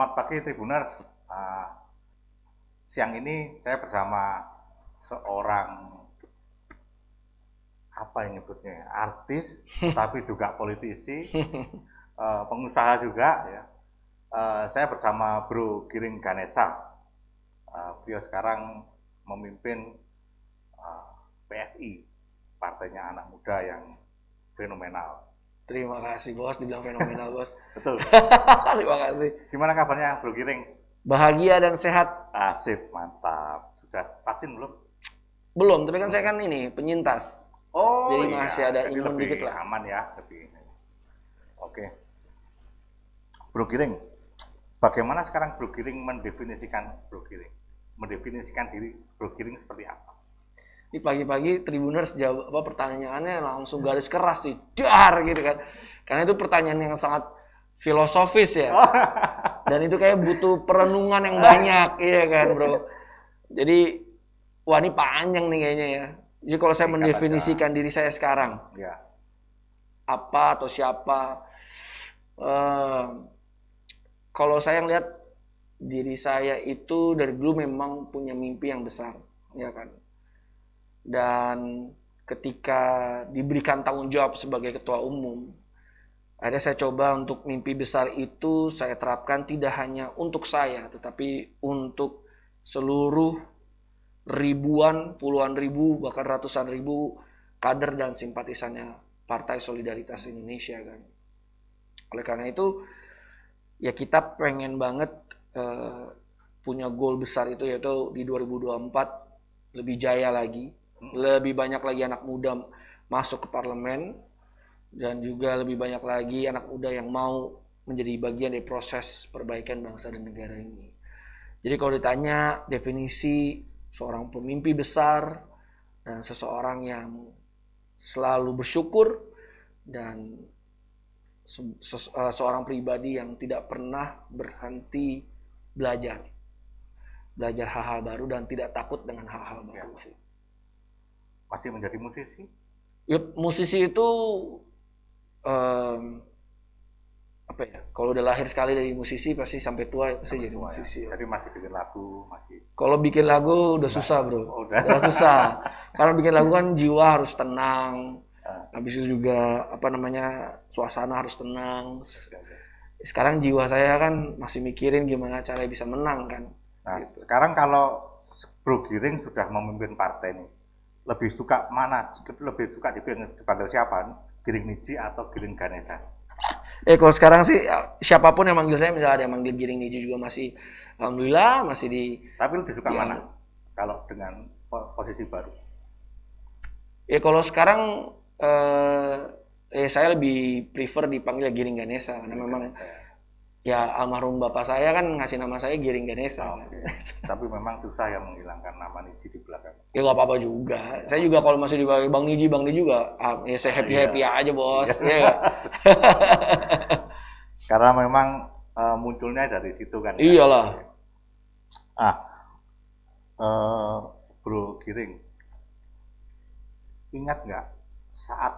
Selamat pagi Tribuners. Uh, siang ini saya bersama seorang apa yang nyebutnya ya, artis, tapi juga politisi, uh, pengusaha juga ya. Uh, saya bersama Bro Giring Ganesa. Uh, beliau sekarang memimpin uh, PSI, partainya anak muda yang fenomenal. Terima kasih bos, dibilang fenomenal bos. Betul. Terima kasih. Gimana kabarnya Bro Giring? Bahagia dan sehat. Asip, mantap. Sudah vaksin belum? Belum, tapi kan saya kan ini penyintas. Oh, Jadi iya. masih ada Jadi imun lebih dikit lah. Aman ya, lebih. Oke. Bro Giring, bagaimana sekarang Bro Giring mendefinisikan Bro Giring? Mendefinisikan diri Bro Giring seperti apa? Ini pagi-pagi Tribuners jawab apa pertanyaannya langsung garis keras sih, dar gitu kan. Karena itu pertanyaan yang sangat filosofis ya. Dan itu kayak butuh perenungan yang banyak, iya kan, Bro. Jadi wah ini panjang nih kayaknya ya. Jadi kalau saya mendefinisikan diri saya sekarang, Ya. apa atau siapa. Eh, kalau saya ngelihat diri saya itu dari dulu memang punya mimpi yang besar, ya kan. Dan ketika diberikan tanggung jawab sebagai ketua umum, akhirnya saya coba untuk mimpi besar itu saya terapkan tidak hanya untuk saya, tetapi untuk seluruh ribuan, puluhan ribu, bahkan ratusan ribu kader dan simpatisannya Partai Solidaritas Indonesia kan. Oleh karena itu ya kita pengen banget eh, punya goal besar itu yaitu di 2024 lebih jaya lagi, lebih banyak lagi anak muda masuk ke parlemen dan juga lebih banyak lagi anak muda yang mau menjadi bagian dari proses perbaikan bangsa dan negara ini. Jadi kalau ditanya definisi seorang pemimpi besar dan seseorang yang selalu bersyukur dan se- se- eh, seorang pribadi yang tidak pernah berhenti belajar belajar hal-hal baru dan tidak takut dengan hal-hal baru sih. Masih menjadi musisi? Ya, musisi itu em, apa ya? Kalau udah lahir sekali dari musisi pasti sampai tua pasti jadi Tua ya. musisi. ya. Jadi masih bikin lagu, masih Kalau bikin lagu udah susah bro, Oh, udah. udah susah. Karena bikin lagu kan jiwa harus tenang, Ah. habis itu juga apa namanya suasana harus tenang. Sekarang jiwa saya kan masih mikirin gimana cara bisa menang kan. Nah, Gitu. sekarang kalau Bro Giring sudah memimpin partai ini, lebih suka mana? Lebih suka dipanggil, dipanggil siapa? Giring Niji atau Giring Ganesa? Eh kalau sekarang sih ya, siapa pun yang manggil saya, misalnya ada yang manggil Giring Niji juga masih, alhamdulillah masih di. Tapi lebih suka Iya. mana? Kalau dengan po- posisi baru? Ya kalau sekarang eh, eh saya lebih prefer dipanggil Giring Ganesa karena memang Ganesa ya. ya almarhum bapak saya kan ngasih nama saya Giring Ganesa. Oh, Oke. Tapi memang susah ya menghilangkan nama Niji di belakang. Ya nggak apa-apa juga. Saya juga kalau masih dipanggil Bang Niji, Bang Niji juga ah, ya saya happy happy aja bos. Ya. Karena memang eh, munculnya dari situ kan. ya. Iyalah. Ah, eh, Bro Giring, ingat nggak saat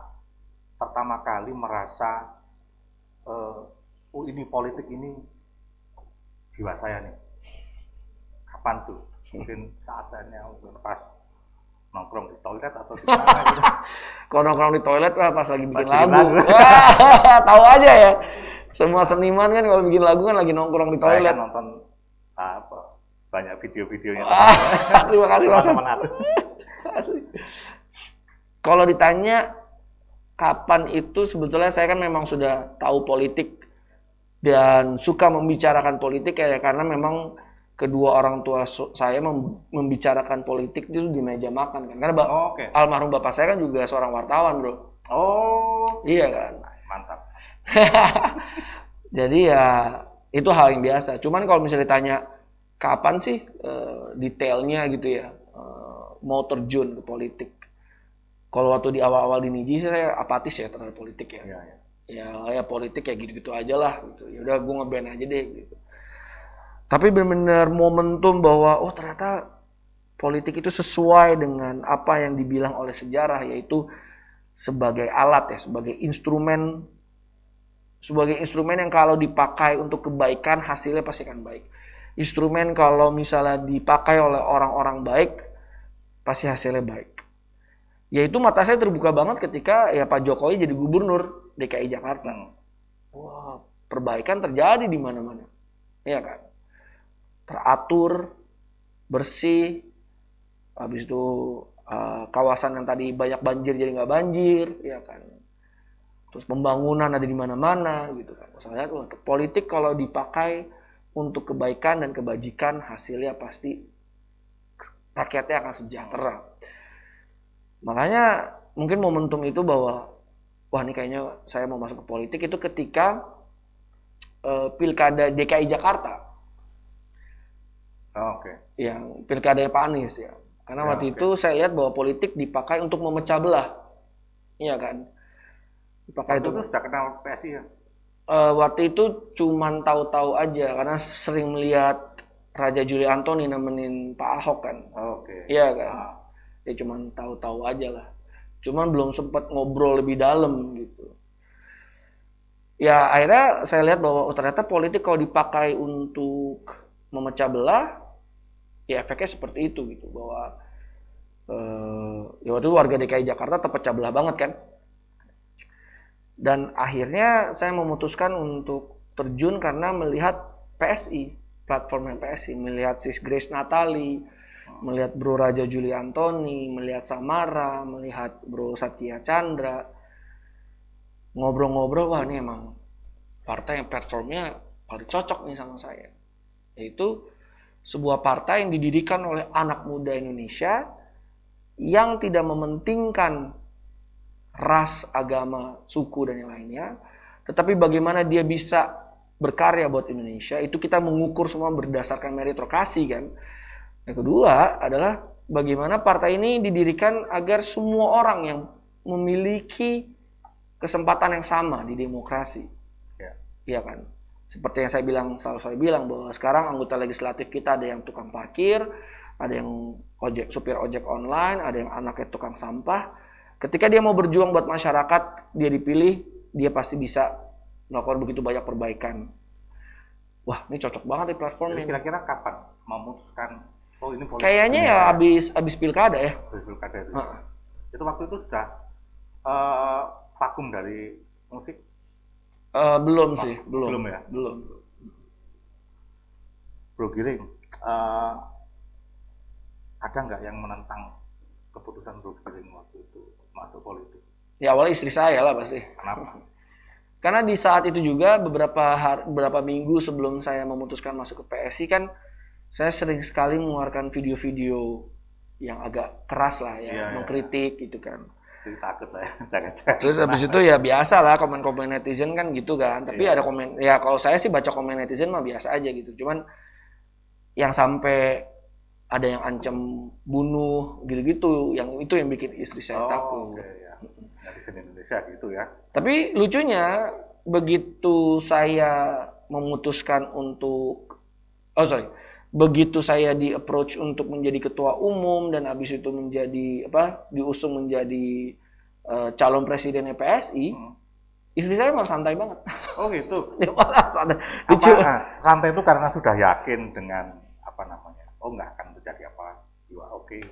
pertama kali merasa, eh, oh ini politik ini jiwa saya nih. Kapan tuh? Mungkin saat saya mungkin pas nongkrong di toilet atau di mana gitu. Kalau nongkrong di toilet wah, pas lagi bikin bikin lagu. lagu. Wah, tahu aja ya. Semua seniman kan kalau bikin lagu kan lagi nongkrong di Saya toilet. kan nonton apa banyak video-videonya Ah, terima kasih Mas. Kalau ditanya kapan itu sebetulnya saya kan memang sudah tahu politik dan suka membicarakan politik ya karena memang kedua orang tua saya mem- membicarakan politik itu di meja makan kan. Karena Oh, Oke. almarhum bapak saya kan juga seorang wartawan bro. Oh, iya kan? Mantap. jadi ya itu hal yang biasa. Cuman kalau misalnya ditanya kapan sih eh, detailnya? gitu ya eh, mau terjun ke politik. Kalau waktu di awal-awal di Niji saya apatis ya terhadap politik ya. Iya, iya. Ya ya politik kayak gitu-gitu aja lah gitu ya udah gue ngeband aja deh gitu tapi benar-benar momentum bahwa oh ternyata politik itu sesuai dengan apa yang dibilang oleh sejarah yaitu sebagai alat ya sebagai instrumen sebagai instrumen yang kalau dipakai untuk kebaikan hasilnya pasti akan baik. Instrumen kalau misalnya dipakai oleh orang-orang baik pasti hasilnya baik. Yaitu mata saya terbuka banget ketika ya Pak Jokowi jadi gubernur DKI Jakarta. Wah, perbaikan terjadi di mana-mana. Iya kan? Teratur, bersih, habis itu uh, kawasan yang tadi banyak banjir jadi nggak banjir, ya kan? terus pembangunan ada di mana-mana gitu kan. Saya untuk politik kalau dipakai untuk kebaikan dan kebajikan hasilnya pasti rakyatnya akan sejahtera. Makanya mungkin momentum itu bahwa wah ini kayaknya saya mau masuk ke politik itu ketika uh, pilkada DKI Jakarta. Oh, Oke. Okay. Yang pilkada Pak Anies ya. Karena ya, waktu okay. itu saya lihat bahwa politik dipakai untuk memecah belah. Iya kan? Pakai itu tuh sudah kenal PSI ya? Uh, waktu itu cuman tahu-tahu aja karena sering melihat Raja Juli Antoni nemenin Pak Ahok kan. Oh, Oke. Okay. Iya kan. Ah. Ya cuman tahu-tahu aja lah. Cuman belum sempat ngobrol lebih dalam gitu. Ya akhirnya saya lihat bahwa oh, ternyata politik kalau dipakai untuk memecah belah, ya efeknya seperti itu gitu bahwa uh, ya waktu itu warga DKI Jakarta terpecah belah banget kan dan akhirnya saya memutuskan untuk terjun karena melihat PSI, platform PSI, melihat Sis Grace Natali, melihat Bro Raja Juli Antoni, melihat Samara, melihat Bro Satya Chandra. Ngobrol-ngobrol, wah ini emang partai yang platformnya paling cocok nih sama saya. Yaitu sebuah partai yang didirikan oleh anak muda Indonesia yang tidak mementingkan ras, agama, suku dan yang lainnya. Tetapi bagaimana dia bisa berkarya buat Indonesia itu kita mengukur semua berdasarkan meritokrasi kan. Yang kedua adalah bagaimana partai ini didirikan agar semua orang yang memiliki kesempatan yang sama di demokrasi. Ya. Iya kan? Seperti yang saya bilang, selalu saya bilang bahwa sekarang anggota legislatif kita ada yang tukang parkir, ada yang ojek supir ojek online, ada yang anaknya tukang sampah, Ketika dia mau berjuang buat masyarakat, dia dipilih, dia pasti bisa melakukan begitu banyak perbaikan. Wah, ini cocok banget di platform ini. Kira-kira kapan memutuskan oh ini politik? Kayaknya ya habis habis pilkada ya. Habis pilkada itu. Ha. Itu waktu itu sudah uh, vakum dari musik? Uh, belum sih, belum. Belum ya? Belum. Bro Giring, uh, ada nggak yang menentang keputusan Bro Giring waktu itu? masuk politik? Ya awalnya istri saya lah pasti. Kenapa? Karena di saat itu juga beberapa hari, beberapa minggu sebelum saya memutuskan masuk ke PSI kan saya sering sekali mengeluarkan video-video yang agak keras lah ya, ya mengkritik ya. gitu kan. Jadi takut lah ya, Terus habis itu ya biasa lah komen-komen netizen kan gitu kan. Tapi ya. ada komen, ya kalau saya sih baca komen netizen mah biasa aja gitu. Cuman yang sampai ada yang ancam bunuh gitu-gitu yang itu yang bikin istri saya oh, takut. Okay, ya. Netizen Indonesia gitu ya. Tapi lucunya begitu saya memutuskan untuk oh sorry begitu saya di approach untuk menjadi ketua umum dan habis itu menjadi apa diusung menjadi uh, calon presiden PSI hmm. istri saya malah santai banget oh gitu dia malah santai. Apa, santai itu karena sudah yakin dengan apa namanya oh nggak akan terjadi apa juga oke okay.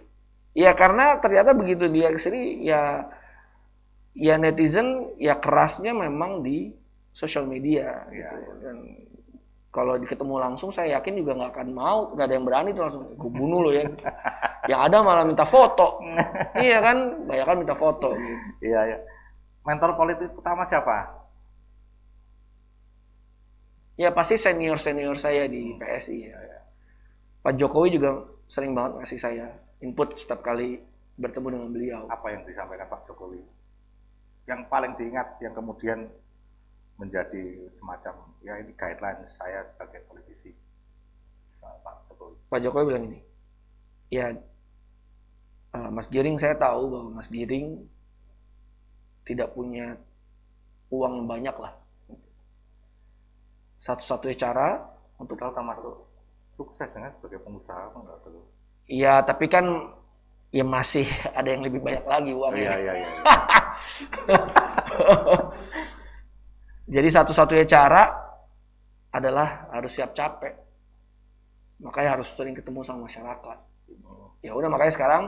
ya karena ternyata begitu dia ke sini ya ya netizen ya kerasnya memang di sosial media ya, gitu. dan kalau ketemu langsung saya yakin juga nggak akan mau nggak ada yang berani tuh langsung gue bunuh lo ya yang ada malah minta foto iya kan banyak kan minta foto gitu. iya iya mentor politik utama siapa ya pasti senior senior saya di PSI ya. Iya. Pak Jokowi juga sering banget ngasih saya input setiap kali bertemu dengan beliau. Apa yang disampaikan Pak Jokowi? Yang paling diingat, yang kemudian menjadi semacam ya ini guideline saya sebagai politisi. Pak Jokowi. Pak Jokowi bilang ini, ya uh, Mas Giring saya tahu bahwa Mas Giring tidak punya uang yang banyak lah. Satu-satunya cara untuk kalau termasuk sukses ya sebagai pengusaha enggak tuh? Iya, tapi kan ya masih ada yang lebih banyak lagi uangnya. Iya, iya, iya. Jadi satu-satunya cara adalah harus siap capek. Makanya harus sering ketemu sama masyarakat. Ya udah makanya sekarang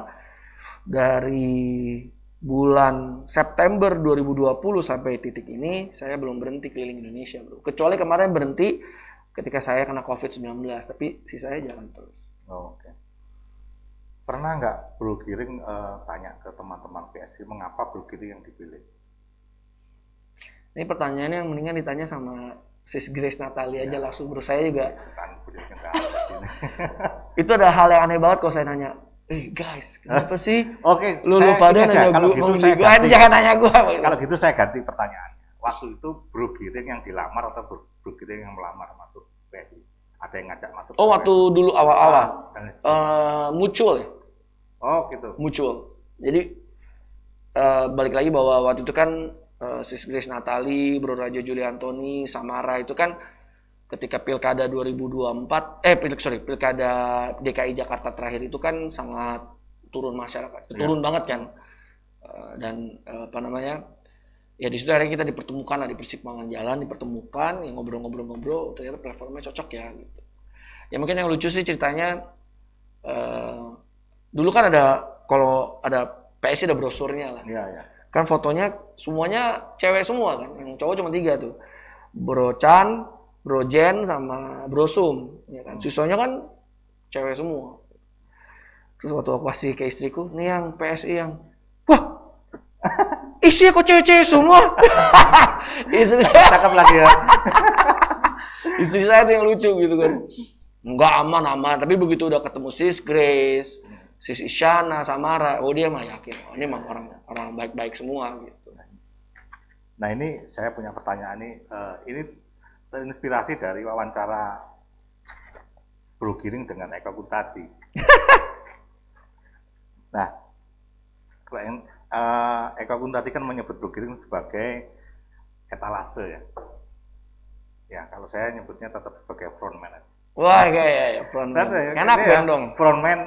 dari bulan September 2020 sampai titik ini saya belum berhenti keliling Indonesia, Bro. Kecuali kemarin berhenti ketika saya kena COVID-19, tapi sisanya jalan terus. Oh, Oke. Pernah nggak Bro Giring eh, tanya ke teman-teman PSI mengapa Bro Giring yang dipilih? Ini pertanyaannya yang mendingan ditanya sama Sis Grace Natalia aja langsung bro saya juga sini. itu ada hal yang aneh banget kalau saya nanya eh guys kenapa sih Oke, lu saya lu pada ini aja, nanya kalau gue gitu saya gue ganti. jangan nanya gue Kalau gitu saya ganti pertanyaannya. Waktu itu Bro Giring yang dilamar atau Bro, Bro Giring yang melamar masuk PSI? Ada yang ngajak masuk? oh waktu PSI? dulu awal-awal Ah, seperti- eh muncul ya oh gitu. muncul jadi eh, balik lagi bahwa waktu itu kan eh, Sis Grace Natali Bro Raja Juli Antoni Samara itu kan ketika pilkada 2024 eh pil, sorry pilkada DKI Jakarta terakhir itu kan sangat turun masyarakat turun banget kan. Eh, dan eh, apa namanya ya di situ akhirnya kita dipertemukan lah di persimpangan jalan dipertemukan yang ngobrol-ngobrol-ngobrol ternyata platformnya cocok ya gitu. Ya mungkin yang lucu sih ceritanya eh, dulu kan ada kalau ada PSI ada brosurnya lah. Iya, iya. Kan fotonya semuanya cewek semua kan yang cowok cuma tiga tuh. Bro Chan, Bro Jen sama Bro Sum ya kan. Sisanya kan cewek semua. Terus waktu aku kasih ke istriku nih yang PSI yang. Wah isinya kok cewek-cewek semua? Istri saya Cakep lagi ya. istri saya tuh yang lucu gitu kan. Nggak aman aman. Tapi begitu udah ketemu sis Grace sis Isyana Samara oh dia mah yakin oh, ini mah orang orang baik-baik semua gitu Nah ini saya punya pertanyaan nih. Eh, ini terinspirasi dari wawancara Bro Giring dengan Eka Kuntadi. nah, klien eh, Eka Kuntadi kan menyebut Bro Giring sebagai etalase ya. Ya, kalau saya nyebutnya tetap sebagai frontman. wah kayak ya, frontman. Karena ya, enak dia band dong Frontman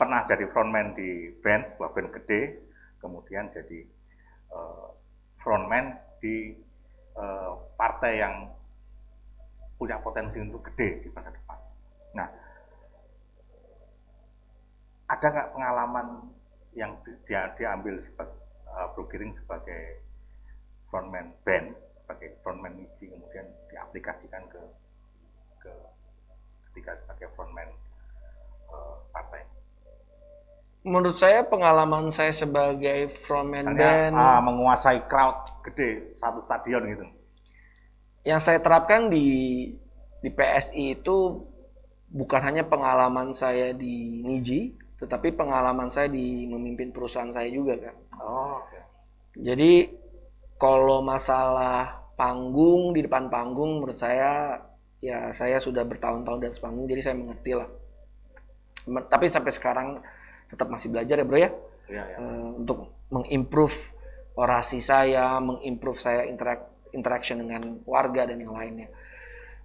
pernah jadi frontman di band, sebuah band gede, kemudian jadi eh, frontman di eh, partai yang punya potensi untuk gede di masa depan. Nah, ada nggak pengalaman yang di- dia diambil sebagai uh, sebagai frontman band, sebagai frontman Niji kemudian diaplikasikan ke ke ketika sebagai frontman. Menurut saya pengalaman saya sebagai frontman band ah, menguasai crowd gede satu stadion gitu. yang saya terapkan di di PSI itu bukan hanya pengalaman saya di Niji tetapi pengalaman saya di memimpin perusahaan saya juga kan Oh, oke. Jadi kalau masalah panggung di depan panggung menurut saya ya saya sudah bertahun-tahun di atas panggung jadi saya mengerti lah. Tapi sampai sekarang tetap masih belajar ya bro ya Iya, iya. Eh, untuk mengimprove orasi saya, mengimprove saya interak interaction dengan warga dan yang lainnya.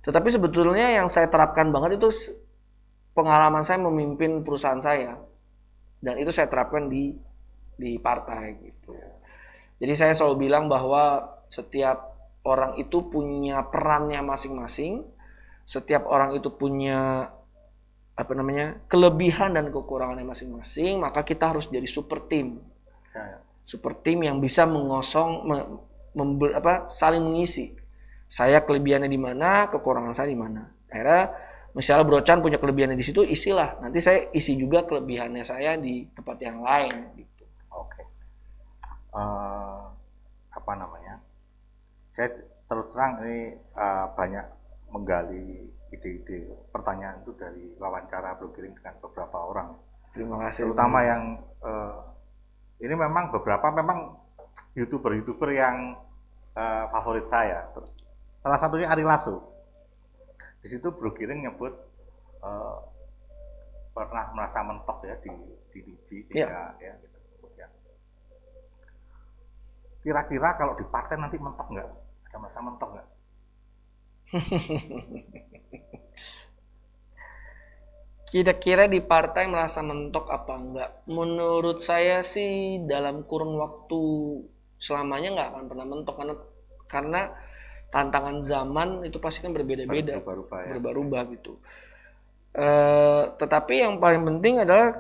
Tetapi sebetulnya yang saya terapkan banget itu pengalaman saya memimpin perusahaan saya dan itu saya terapkan di di partai gitu. Jadi saya selalu bilang bahwa setiap orang itu punya perannya masing-masing, setiap orang itu punya apa namanya kelebihan dan kekurangannya masing-masing, maka kita harus jadi super team, Iya, iya. super team yang bisa mengosong, me- member- apa, saling mengisi. Saya kelebihannya di mana, kekurangan saya di mana. Akhirnya misalnya Brocan punya kelebihannya di situ, isilah. Nanti saya isi juga kelebihannya saya di tempat yang lain. Gitu. Oke. Eh, apa namanya? Saya terus terang ini eh, banyak menggali ide-ide pertanyaan itu dari wawancara Bro Giring dengan beberapa orang. Terima kasih. Terutama yang eh, ini memang beberapa memang youtuber-youtuber yang eh, favorit saya. Salah satunya Ari Lasso. Di situ Bro Giring nyebut eh, pernah merasa mentok ya di di Niji sehingga ya gitu. Kemudian, Kira-kira kalau di partai nanti mentok nggak? Ada merasa mentok nggak? Kira-kira di partai merasa mentok apa enggak? Menurut saya sih dalam kurun waktu selamanya nggak akan pernah mentok karena karena tantangan zaman itu pasti kan berbeda-beda, Berubah-ubah ya. gitu. Eh, tetapi yang paling penting adalah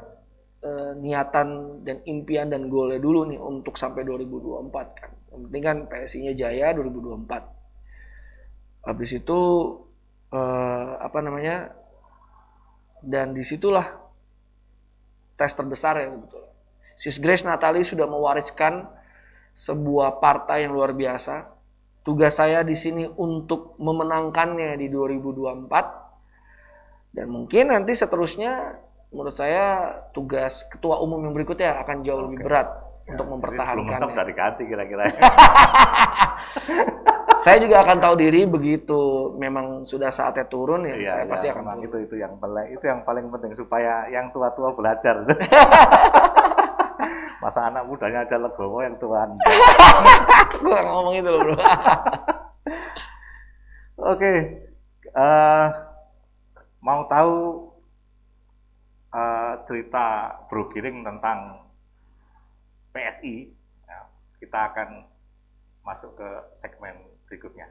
eh, niatan dan impian dan goalnya dulu nih untuk sampai 2024 kan. Yang penting kan PSI-nya jaya 2024. Habis itu eh, apa namanya? Dan di situlah tes terbesar ya sebetulnya. Sis Grace Natali sudah mewariskan sebuah partai yang luar biasa. Tugas saya di sini untuk memenangkannya di 2024. Dan mungkin nanti seterusnya menurut saya tugas ketua umum yang berikutnya akan jauh lebih berat Ya, untuk jadi Belum mentok dari ganti kira-kira. Saya juga akan tahu diri begitu memang sudah saatnya turun ya, Iya, saya iya, pasti akan turun. itu itu yang paling itu yang paling penting supaya yang tua-tua belajar. Masa anak mudanya aja legowo yang tua. Gue ngomong itu loh bro. Oke, eh, mau tahu eh, cerita Bro Giring tentang PSI? Ya, kita akan masuk ke segmen berikutnya.